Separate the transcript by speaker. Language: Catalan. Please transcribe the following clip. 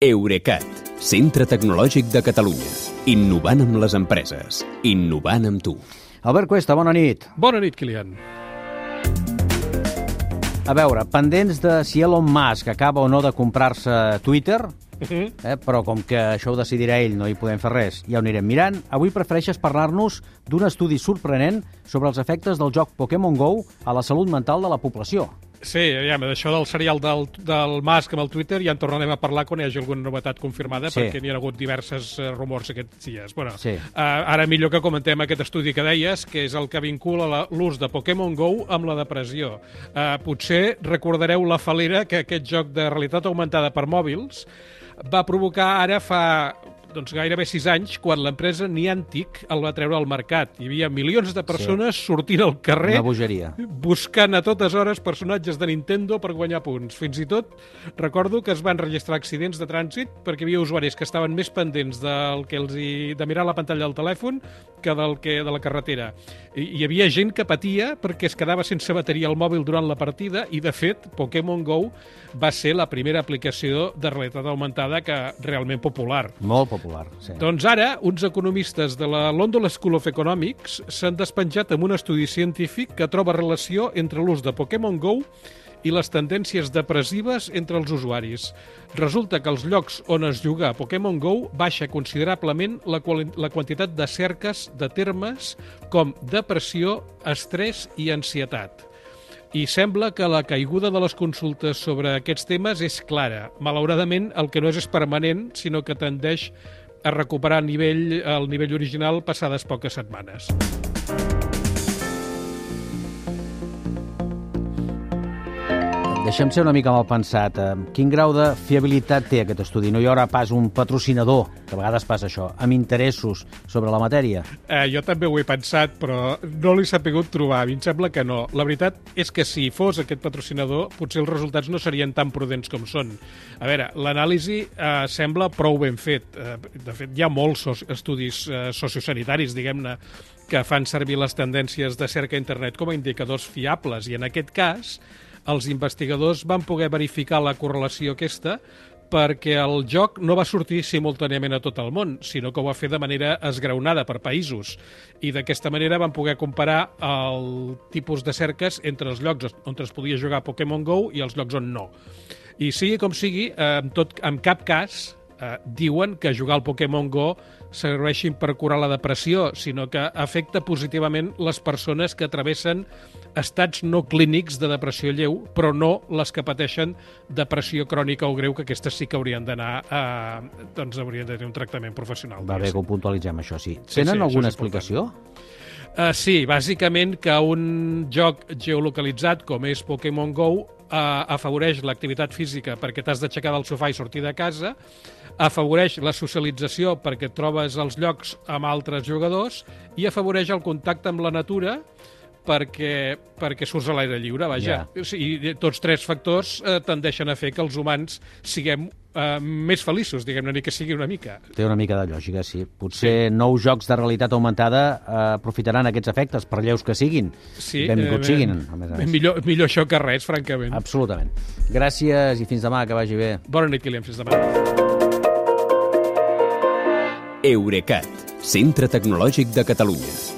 Speaker 1: Eurecat, centre tecnològic de Catalunya. Innovant amb les empreses. Innovant amb tu.
Speaker 2: Albert Cuesta, bona nit.
Speaker 3: Bona nit, Kilian.
Speaker 2: A veure, pendents de si Elon Musk acaba o no de comprar-se Twitter,
Speaker 3: Mhm.
Speaker 2: eh, però com que això ho decidirà ell, no hi podem fer res, ja ho anirem mirant, avui prefereixes parlar-nos d'un estudi sorprenent sobre els efectes del joc Pokémon GO a la salut mental de la població.
Speaker 3: Sí, aviam, d'això del serial del, del Musk amb el Twitter ja en tornarem a parlar quan hi hagi alguna novetat confirmada,
Speaker 2: Sí.
Speaker 3: perquè n'hi ha hagut diverses eh, rumors aquests dies. Bueno,
Speaker 2: Sí.
Speaker 3: eh, ara millor que comentem aquest estudi que deies, que és el que vincula la- l'ús de Pokémon GO amb la depressió. Eh, potser recordareu la falera que aquest joc de realitat augmentada per mòbils va provocar ara fa doncs gairebé sis anys, quan l'empresa Niantic el va treure al mercat. Hi havia milions de persones sí. sortint al carrer
Speaker 2: Una bogeria.
Speaker 3: buscant a totes hores personatges de Nintendo per guanyar punts. Fins i tot recordo que es van registrar accidents de trànsit perquè hi havia usuaris que estaven més pendents del que els hi, de mirar la pantalla del telèfon que del que de la carretera. Hi havia gent que patia perquè es quedava sense bateria al mòbil durant la partida i, de fet, Pokémon GO va ser la primera aplicació de realitat augmentada que realment popular.
Speaker 2: Molt popular, sí.
Speaker 3: Doncs ara, uns economistes de la London School of Economics s'han despenjat amb un estudi científic que troba relació entre l'ús de Pokémon GO i les tendències depressives entre els usuaris. Resulta que als llocs on es juga Pokémon GO baixa considerablement la, la quantitat de cerques de termes com depressió, estrès i ansietat. I sembla que la caiguda de les consultes sobre aquests temes és clara. Malauradament, el que no és és permanent, sinó que tendeix a recuperar nivell, el nivell original passades poques setmanes.
Speaker 2: Deixem ser una mica mal pensat. Eh, Quin grau de fiabilitat té aquest estudi? No hi haurà pas un patrocinador, que a vegades passa això, amb interessos sobre la matèria?
Speaker 3: Eh, jo també ho he pensat, però no l'he sapigut trobar. A mi em sembla que no. La veritat és que si fos aquest patrocinador, potser els resultats no serien tan prudents com són. A veure, l'anàlisi eh, sembla prou ben fet. Eh, de fet, hi ha molts estudis eh, sociosanitaris, diguem-ne, que fan servir les tendències de cerca a internet com a indicadors fiables, i en aquest cas els investigadors van poder verificar la correlació aquesta perquè el joc no va sortir simultàniament a tot el món, sinó que ho va fer de manera esgraonada per països. I d'aquesta manera van poder comparar el tipus de cerques entre els llocs on es podia jugar Pokémon GO i els llocs on no. I sigui com sigui, eh, en, tot, en cap cas eh, diuen que jugar al Pokémon GO serveixin per curar la depressió, sinó que afecta positivament les persones que travessen estats no clínics de depressió lleu, però no les que pateixen depressió crònica o greu, que aquestes sí que haurien d'anar a... doncs haurien de tenir un tractament professional.
Speaker 2: Va bé que ho puntualitzem, això sí.
Speaker 3: Sí,
Speaker 2: Tenen
Speaker 3: sí,
Speaker 2: alguna explicació?
Speaker 3: Uh, sí, bàsicament que un joc geolocalitzat com és Pokémon GO uh, afavoreix l'activitat física perquè t'has d'aixecar del sofà i sortir de casa, afavoreix la socialització perquè trobes als llocs amb altres jugadors i afavoreix el contacte amb la natura perquè, perquè surts a l'aire lliure, vaja.
Speaker 2: Ja.
Speaker 3: O sigui, tots tres factors eh, tendeixen a fer que els humans siguem eh, més feliços, diguem-ne, ni que sigui una mica.
Speaker 2: Té una mica de lògica, sí. Potser sí. nous jocs de realitat augmentada eh, aprofitaran aquests efectes, per lleus que siguin.
Speaker 3: Sí,
Speaker 2: Benvinguts
Speaker 3: eh,
Speaker 2: siguin, a més a més.
Speaker 3: Millor, millor això que res, francament.
Speaker 2: Absolutament. Gràcies i fins demà, que vagi bé.
Speaker 3: Bona nit, Kilian, fins demà.
Speaker 1: Eurecat, centre tecnològic de Catalunya.